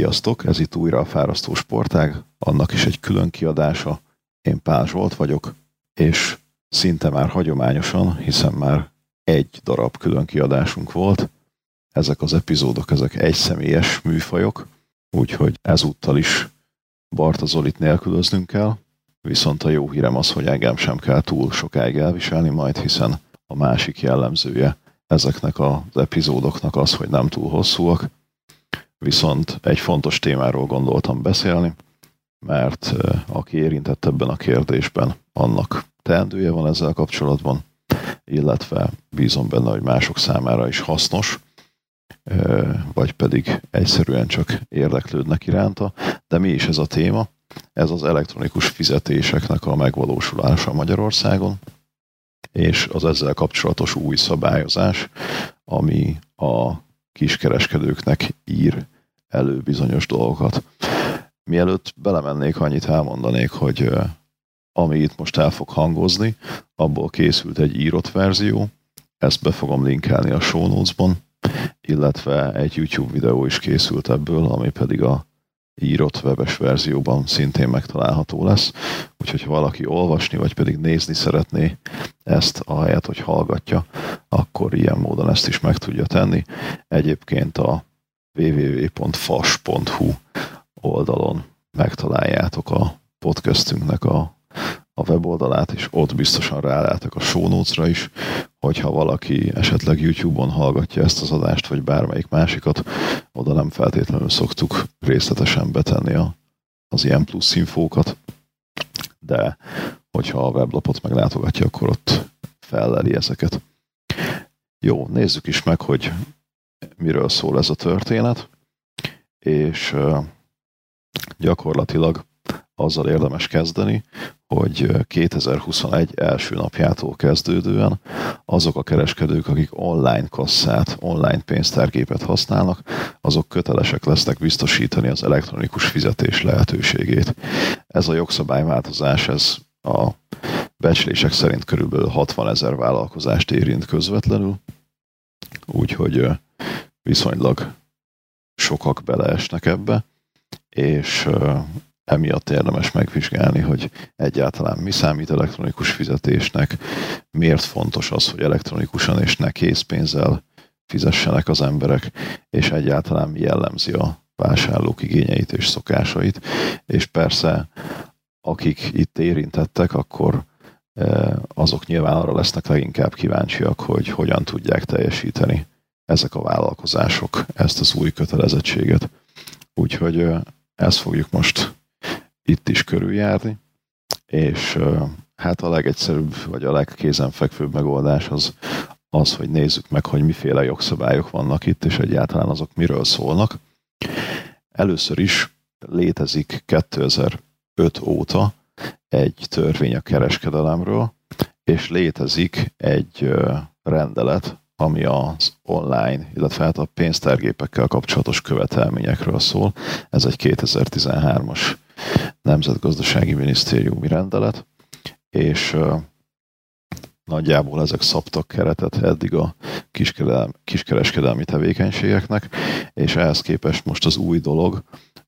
Sziasztok, ez itt újra a Fárasztó Sportág, annak is egy külön kiadása. Én Pál Zsolt vagyok, és szinte már hagyományosan, hiszen már egy darab külön kiadásunk volt. Ezek az epizódok, ezek egyszemélyes műfajok, úgyhogy ezúttal is Barta Zolit nélkülöznünk kell, viszont a jó hírem az, hogy engem sem kell túl sokáig elviselni majd, hiszen a másik jellemzője ezeknek az epizódoknak az, hogy nem túl hosszúak, viszont egy fontos témáról gondoltam beszélni, mert aki érintett ebben a kérdésben, annak teendője van ezzel kapcsolatban, illetve bízom benne, hogy mások számára is hasznos, vagy pedig egyszerűen csak érdeklődnek iránta. De mi is ez a téma? Ez az elektronikus fizetéseknek a megvalósulása Magyarországon, és az ezzel kapcsolatos új szabályozás, ami a kiskereskedőknek ír elő bizonyos dolgokat. Mielőtt belemennék, annyit elmondanék, hogy ami itt most el fog hangozni, abból készült egy írott verzió, ezt be fogom linkelni a show notes-ban, illetve egy YouTube videó is készült ebből, ami pedig a írott webes verzióban szintén megtalálható lesz. Úgyhogy ha valaki olvasni, vagy pedig nézni szeretné ezt, ahelyett, hogy hallgatja, akkor ilyen módon ezt is meg tudja tenni. Egyébként a www.fas.hu oldalon megtaláljátok a podcastünknek a, a weboldalát, és ott biztosan rálátok a show notes-ra is, hogyha valaki esetleg YouTube-on hallgatja ezt az adást, vagy bármelyik másikat, oda nem feltétlenül szoktuk részletesen betenni a, az ilyen plusz infókat, de hogyha a weblapot meglátogatja, akkor ott felleli ezeket. Jó, nézzük is meg, hogy miről szól ez a történet, és gyakorlatilag azzal érdemes kezdeni, hogy 2021 első napjától kezdődően azok a kereskedők, akik online kasszát, online pénztárgépet használnak, azok kötelesek lesznek biztosítani az elektronikus fizetés lehetőségét. Ez a jogszabályváltozás, ez a becslések szerint körülbelül 60 ezer vállalkozást érint közvetlenül, úgyhogy viszonylag sokak beleesnek ebbe, és emiatt érdemes megvizsgálni, hogy egyáltalán mi számít elektronikus fizetésnek, miért fontos az, hogy elektronikusan és ne készpénzzel fizessenek az emberek, és egyáltalán mi jellemzi a vásárlók igényeit és szokásait. És persze, akik itt érintettek, akkor azok nyilván arra lesznek leginkább kíváncsiak, hogy hogyan tudják teljesíteni ezek a vállalkozások ezt az új kötelezettséget. Úgyhogy ezt fogjuk most itt is körüljárni, és hát a legegyszerűbb, vagy a legkézenfekvőbb megoldás az, az, hogy nézzük meg, hogy miféle jogszabályok vannak itt, és egyáltalán azok miről szólnak. Először is létezik 2005 óta egy törvény a kereskedelemről, és létezik egy rendelet, ami az online, illetve hát a pénztárgépekkel kapcsolatos követelményekről szól. Ez egy 2013-as Nemzetgazdasági Minisztériumi rendelet, és nagyjából ezek szabtak keretet eddig a kiskereskedelmi tevékenységeknek, és ehhez képest most az új dolog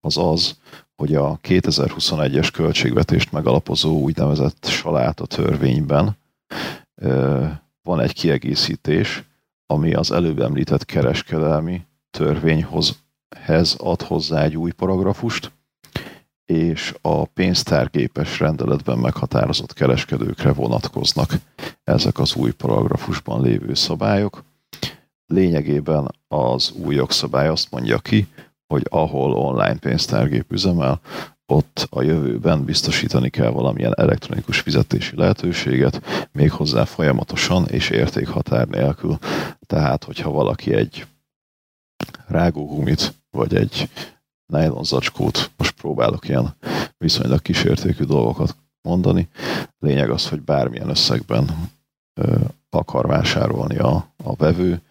az az, hogy a 2021-es költségvetést megalapozó úgynevezett saláta törvényben van egy kiegészítés, ami az előbb említett kereskedelmi törvényhoz ad hozzá egy új paragrafust, és a pénztárgépes rendeletben meghatározott kereskedőkre vonatkoznak ezek az új paragrafusban lévő szabályok. Lényegében az új jogszabály azt mondja ki, hogy ahol online pénztárgép üzemel, ott a jövőben biztosítani kell valamilyen elektronikus fizetési lehetőséget, méghozzá folyamatosan és értékhatár nélkül. Tehát, hogyha valaki egy rágógumit vagy egy nylon zacskót, most próbálok ilyen viszonylag kísértékű dolgokat mondani. Lényeg az, hogy bármilyen összegben ö, akar vásárolni a, a vevő,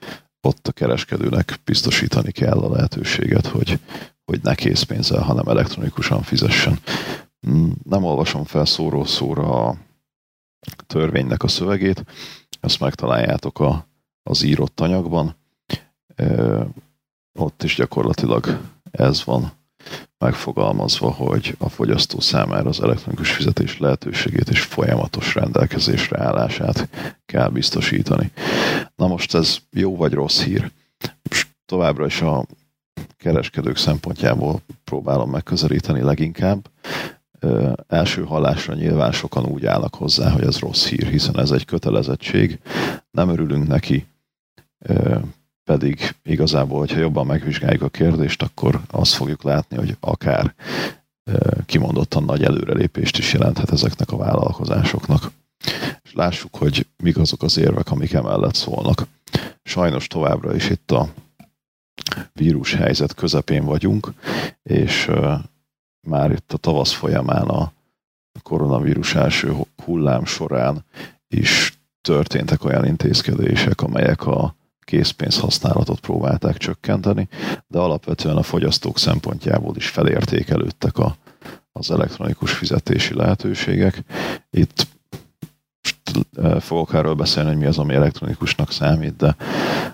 ott a kereskedőnek biztosítani kell a lehetőséget, hogy, hogy ne készpénzzel, hanem elektronikusan fizessen. Mm, nem olvasom fel szóró szóra a törvénynek a szövegét, ezt megtaláljátok a, az írott anyagban. Ott is gyakorlatilag ez van megfogalmazva, hogy a fogyasztó számára az elektronikus fizetés lehetőségét és folyamatos rendelkezésre állását kell biztosítani. Na most ez jó vagy rossz hír? Továbbra is a kereskedők szempontjából próbálom megközelíteni leginkább. Ö, első hallásra nyilván sokan úgy állnak hozzá, hogy ez rossz hír, hiszen ez egy kötelezettség, nem örülünk neki, pedig igazából, hogyha jobban megvizsgáljuk a kérdést, akkor azt fogjuk látni, hogy akár kimondottan nagy előrelépést is jelenthet ezeknek a vállalkozásoknak. És lássuk, hogy mik azok az érvek, amik emellett szólnak. Sajnos továbbra is itt a vírus helyzet közepén vagyunk, és már itt a tavasz folyamán a koronavírus első hullám során is történtek olyan intézkedések, amelyek a készpénz használatot próbálták csökkenteni, de alapvetően a fogyasztók szempontjából is felértékelődtek a, az elektronikus fizetési lehetőségek. Itt fogok erről beszélni, hogy mi az, ami elektronikusnak számít, de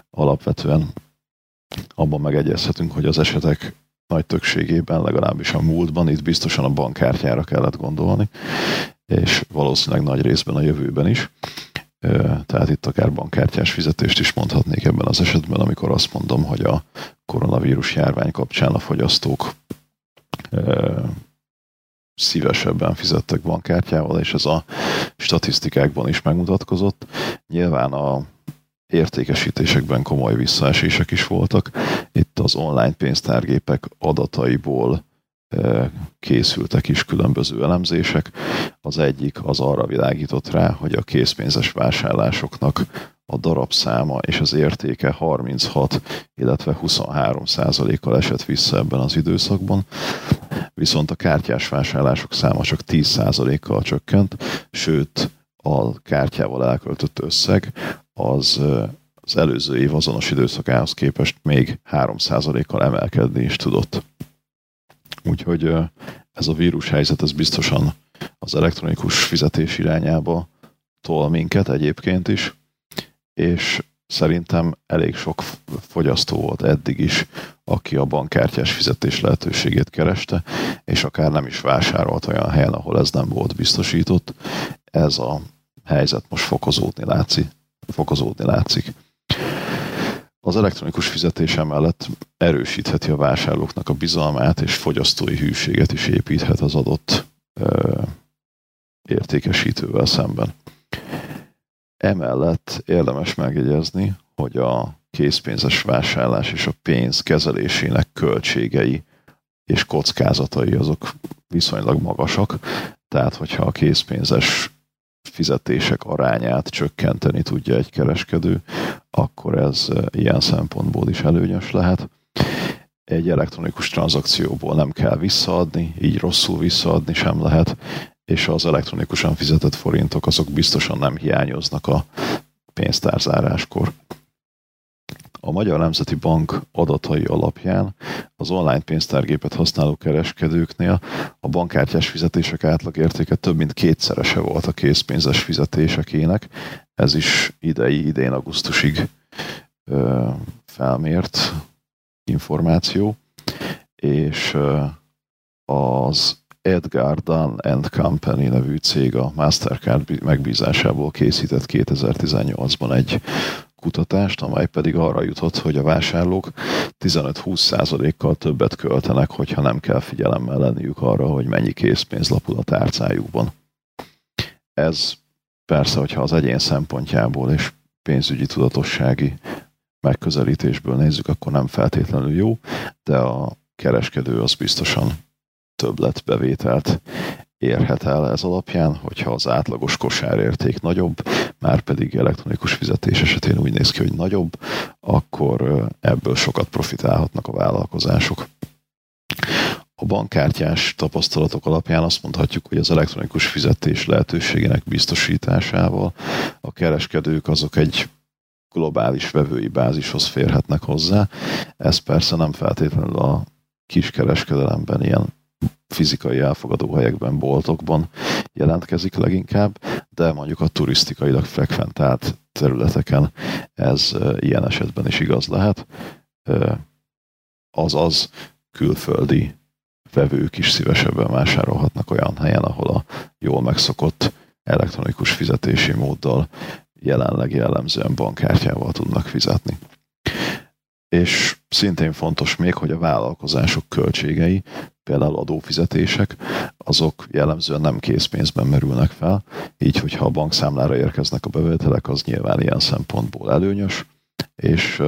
alapvetően abban megegyezhetünk, hogy az esetek nagy többségében, legalábbis a múltban, itt biztosan a bankkártyára kellett gondolni, és valószínűleg nagy részben a jövőben is. Tehát itt akár bankkártyás fizetést is mondhatnék ebben az esetben, amikor azt mondom, hogy a koronavírus járvány kapcsán a fogyasztók szívesebben fizettek bankkártyával, és ez a statisztikákban is megmutatkozott. Nyilván a értékesítésekben komoly visszaesések is voltak. Itt az online pénztárgépek adataiból készültek is különböző elemzések. Az egyik az arra világított rá, hogy a készpénzes vásárlásoknak a darabszáma és az értéke 36, illetve 23 százalékkal esett vissza ebben az időszakban, viszont a kártyás vásárlások száma csak 10 százalékkal csökkent, sőt a kártyával elköltött összeg az az előző év azonos időszakához képest még 3 százalékkal emelkedni is tudott. Úgyhogy ez a vírus helyzet, ez biztosan az elektronikus fizetés irányába tol minket egyébként is, és szerintem elég sok fogyasztó volt eddig is, aki a bankkártyás fizetés lehetőségét kereste, és akár nem is vásárolt olyan helyen, ahol ez nem volt biztosított. Ez a helyzet most fokozódni látszik. Fokozódni látszik. Az elektronikus fizetés mellett erősítheti a vásárlóknak a bizalmát, és fogyasztói hűséget is építhet az adott ö, értékesítővel szemben. Emellett érdemes megjegyezni, hogy a készpénzes vásárlás és a pénz kezelésének költségei és kockázatai azok viszonylag magasak, tehát hogyha a készpénzes fizetések arányát csökkenteni tudja egy kereskedő, akkor ez ilyen szempontból is előnyös lehet. Egy elektronikus tranzakcióból nem kell visszaadni, így rosszul visszaadni sem lehet, és az elektronikusan fizetett forintok azok biztosan nem hiányoznak a pénztárzáráskor. A Magyar Nemzeti Bank adatai alapján az online pénztárgépet használó kereskedőknél a bankkártyás fizetések átlagértéke több mint kétszerese volt a készpénzes fizetésekének. Ez is idei, idén augusztusig ö, felmért információ, és ö, az Edgar Dunn and Company nevű cég a Mastercard megbízásából készített 2018-ban egy kutatást, amely pedig arra jutott, hogy a vásárlók 15-20%-kal többet költenek, hogyha nem kell figyelemmel lenniük arra, hogy mennyi készpénz lapul a tárcájukban. Ez persze, hogyha az egyén szempontjából és pénzügyi tudatossági megközelítésből nézzük, akkor nem feltétlenül jó, de a kereskedő az biztosan többletbevételt érhet el ez alapján, hogyha az átlagos kosárérték nagyobb, már pedig elektronikus fizetés esetén úgy néz ki, hogy nagyobb, akkor ebből sokat profitálhatnak a vállalkozások. A bankkártyás tapasztalatok alapján azt mondhatjuk, hogy az elektronikus fizetés lehetőségének biztosításával a kereskedők azok egy globális vevői bázishoz férhetnek hozzá. Ez persze nem feltétlenül a kiskereskedelemben ilyen fizikai elfogadó helyekben, boltokban jelentkezik leginkább, de mondjuk a turisztikailag frekventált területeken ez ilyen esetben is igaz lehet. Azaz külföldi vevők is szívesebben vásárolhatnak olyan helyen, ahol a jól megszokott elektronikus fizetési móddal jelenleg jellemzően bankkártyával tudnak fizetni. És szintén fontos még, hogy a vállalkozások költségei, például adófizetések, azok jellemzően nem készpénzben merülnek fel, így hogyha a bankszámlára érkeznek a bevételek, az nyilván ilyen szempontból előnyös, és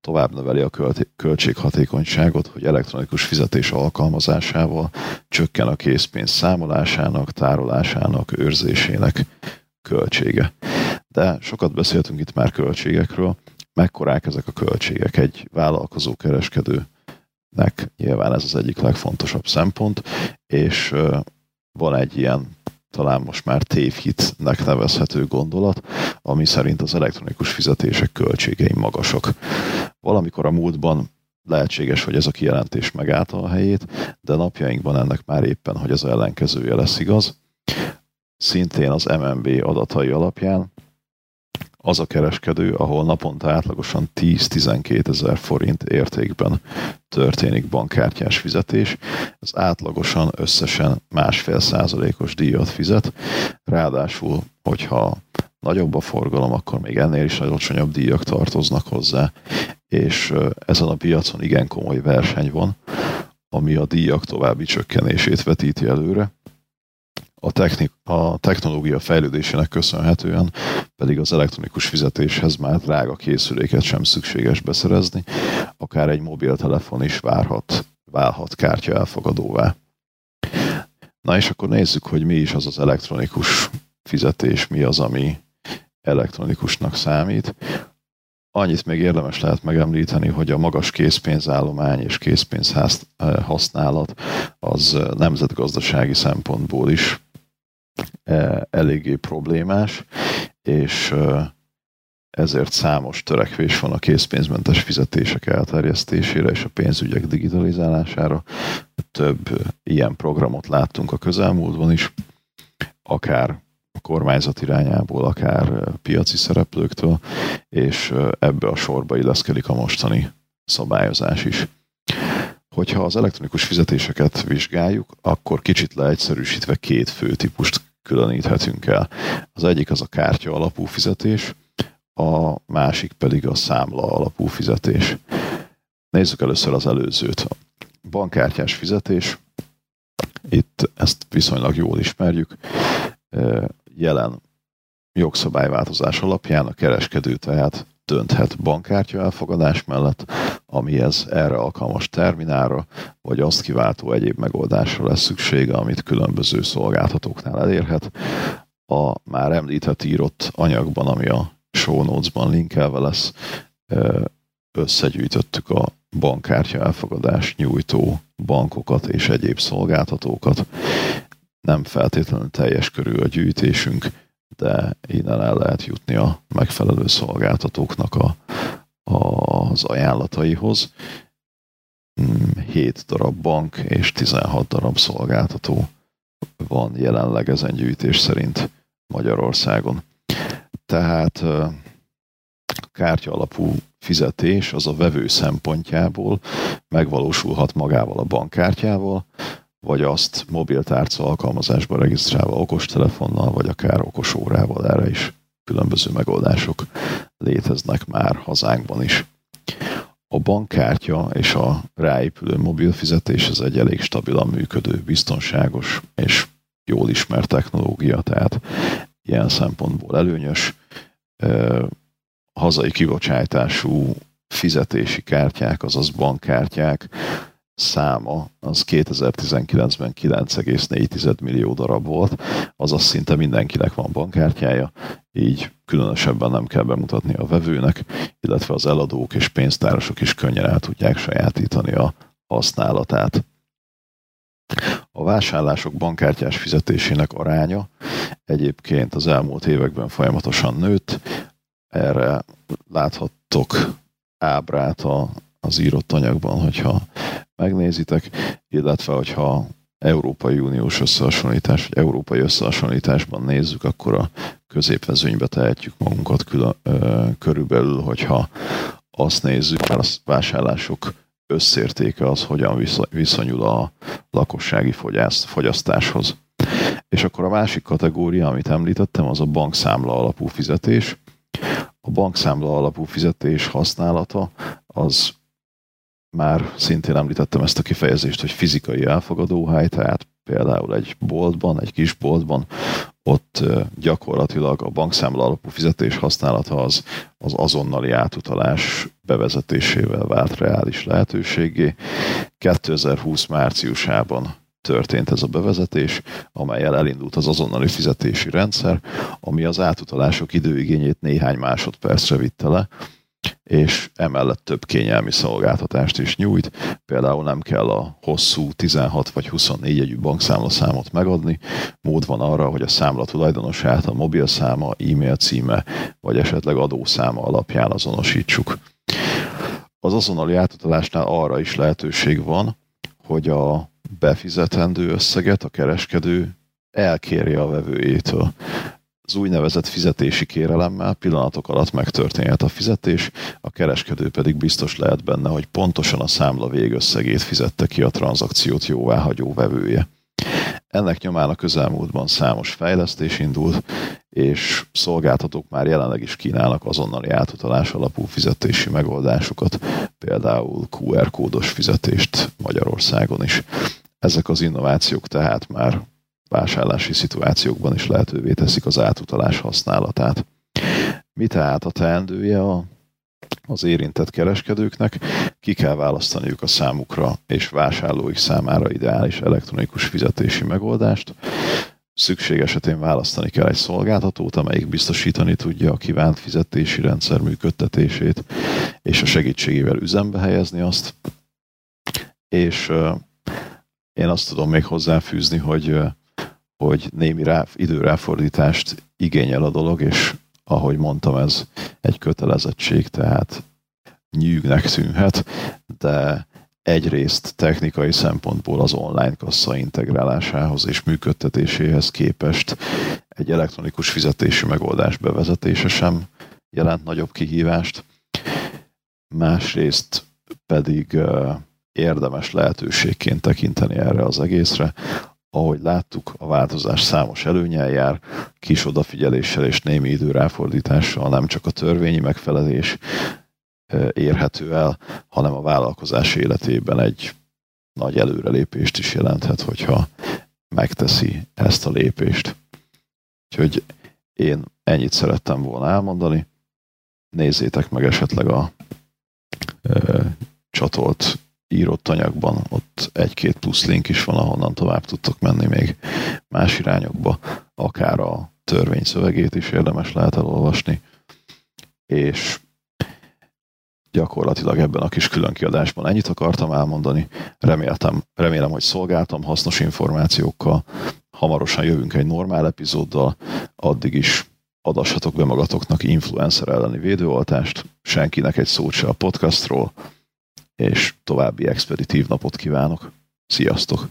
tovább növeli a költséghatékonyságot, hogy elektronikus fizetés alkalmazásával csökken a készpénz számolásának, tárolásának, őrzésének költsége. De sokat beszéltünk itt már költségekről, mekkorák ezek a költségek egy vállalkozó kereskedőnek nyilván ez az egyik legfontosabb szempont, és van egy ilyen talán most már tévhitnek nevezhető gondolat, ami szerint az elektronikus fizetések költségei magasak. Valamikor a múltban lehetséges, hogy ez a kijelentés megállta a helyét, de napjainkban ennek már éppen, hogy az ellenkezője lesz igaz. Szintén az MNB adatai alapján az a kereskedő, ahol naponta átlagosan 10-12 ezer forint értékben történik bankkártyás fizetés, ez átlagosan összesen másfél százalékos díjat fizet, ráadásul, hogyha nagyobb a forgalom, akkor még ennél is alacsonyabb díjak tartoznak hozzá, és ezen a piacon igen komoly verseny van, ami a díjak további csökkenését vetíti előre a, technik, a technológia fejlődésének köszönhetően pedig az elektronikus fizetéshez már drága készüléket sem szükséges beszerezni, akár egy mobiltelefon is várhat, válhat kártya elfogadóvá. Na és akkor nézzük, hogy mi is az az elektronikus fizetés, mi az, ami elektronikusnak számít. Annyit még érdemes lehet megemlíteni, hogy a magas készpénzállomány és készpénz használat az nemzetgazdasági szempontból is eléggé problémás, és e, ezért számos törekvés van a készpénzmentes fizetések elterjesztésére és a pénzügyek digitalizálására. Több ilyen programot láttunk a közelmúltban is, akár a kormányzat irányából, akár piaci szereplőktől, és ebbe a sorba illeszkedik a mostani szabályozás is. Hogyha az elektronikus fizetéseket vizsgáljuk, akkor kicsit leegyszerűsítve két fő típust különíthetünk el. Az egyik az a kártya alapú fizetés, a másik pedig a számla alapú fizetés. Nézzük először az előzőt. Bankkártyás fizetés, itt ezt viszonylag jól ismerjük. Jelen jogszabályváltozás alapján a kereskedő tehát dönthet bankkártya elfogadás mellett, amihez erre alkalmas terminára, vagy azt kiváltó egyéb megoldásra lesz szüksége, amit különböző szolgáltatóknál elérhet. A már említett írott anyagban, ami a show notes-ban linkelve lesz, összegyűjtöttük a bankkártya elfogadás nyújtó bankokat és egyéb szolgáltatókat. Nem feltétlenül teljes körű a gyűjtésünk, de innen el lehet jutni a megfelelő szolgáltatóknak a, az ajánlataihoz. 7 hmm, darab bank és 16 darab szolgáltató van jelenleg ezen gyűjtés szerint Magyarországon. Tehát kártya alapú fizetés az a vevő szempontjából megvalósulhat magával a bankkártyával, vagy azt mobiltárca alkalmazásba regisztrálva okostelefonnal, vagy akár okosórával, erre is különböző megoldások léteznek már hazánkban is. A bankkártya és a ráépülő mobil fizetés az egy elég stabilan működő, biztonságos és jól ismert technológia, tehát ilyen szempontból előnyös. Hazai kibocsátású fizetési kártyák, azaz bankkártyák száma az 2019-ben 9,4 millió darab volt, azaz szinte mindenkinek van bankkártyája, így különösebben nem kell bemutatni a vevőnek, illetve az eladók és pénztárosok is könnyen el tudják sajátítani a használatát. A vásárlások bankkártyás fizetésének aránya egyébként az elmúlt években folyamatosan nőtt. Erre láthattok ábrát a, az írott anyagban, hogyha megnézitek, illetve hogyha Európai Uniós összehasonlítás, vagy európai összehasonlításban nézzük, akkor a középvezőnybe tehetjük magunkat külön, ö, körülbelül, hogyha azt nézzük, a vásárlások összértéke az hogyan viszonyul a lakossági fogyasztáshoz. És akkor a másik kategória, amit említettem, az a bankszámla alapú fizetés. A bankszámla alapú fizetés használata az már szintén említettem ezt a kifejezést, hogy fizikai elfogadóhely, tehát például egy boltban, egy kis boltban, ott gyakorlatilag a bankszámla alapú fizetés használata az, az azonnali átutalás bevezetésével vált reális lehetőségé. 2020 márciusában történt ez a bevezetés, amelyel elindult az azonnali fizetési rendszer, ami az átutalások időigényét néhány másodpercre vitte le, és emellett több kényelmi szolgáltatást is nyújt. Például nem kell a hosszú 16 vagy 24 jegyű bankszámlaszámot megadni. Mód van arra, hogy a számla tulajdonosát a mobilszáma, e-mail címe vagy esetleg adószáma alapján azonosítsuk. Az azonnali átutalásnál arra is lehetőség van, hogy a befizetendő összeget a kereskedő elkérje a vevőjétől az úgynevezett fizetési kérelemmel pillanatok alatt megtörténhet a fizetés, a kereskedő pedig biztos lehet benne, hogy pontosan a számla végösszegét fizette ki a tranzakciót jóváhagyó vevője. Ennek nyomán a közelmúltban számos fejlesztés indult, és szolgáltatók már jelenleg is kínálnak azonnali átutalás alapú fizetési megoldásokat, például QR kódos fizetést Magyarországon is. Ezek az innovációk tehát már vásárlási szituációkban is lehetővé teszik az átutalás használatát. Mi tehát a teendője a az érintett kereskedőknek, ki kell választaniuk a számukra és vásárlóik számára ideális elektronikus fizetési megoldást. Szükség esetén választani kell egy szolgáltatót, amelyik biztosítani tudja a kívánt fizetési rendszer működtetését, és a segítségével üzembe helyezni azt. És én azt tudom még hozzáfűzni, hogy hogy némi rá, időráfordítást igényel a dolog, és ahogy mondtam, ez egy kötelezettség, tehát nyűgnek tűnhet, de egyrészt technikai szempontból az online kassa integrálásához és működtetéséhez képest egy elektronikus fizetési megoldás bevezetése sem jelent nagyobb kihívást, másrészt pedig érdemes lehetőségként tekinteni erre az egészre, ahogy láttuk, a változás számos előnyel jár, kis odafigyeléssel és némi idő ráfordítással nem csak a törvényi megfelelés érhető el, hanem a vállalkozás életében egy nagy előrelépést is jelenthet, hogyha megteszi ezt a lépést. Úgyhogy én ennyit szerettem volna elmondani. Nézzétek meg esetleg a ö, csatolt írott anyagban, ott egy-két plusz link is van, ahonnan tovább tudtok menni még más irányokba, akár a törvény szövegét is érdemes lehet elolvasni, és gyakorlatilag ebben a kis különkiadásban ennyit akartam elmondani. Reméltem, remélem, hogy szolgáltam hasznos információkkal. Hamarosan jövünk egy normál epizóddal, addig is adassatok be magatoknak influencer elleni védőoltást, senkinek egy szót se a podcastról, és további expeditív napot kívánok. Sziasztok!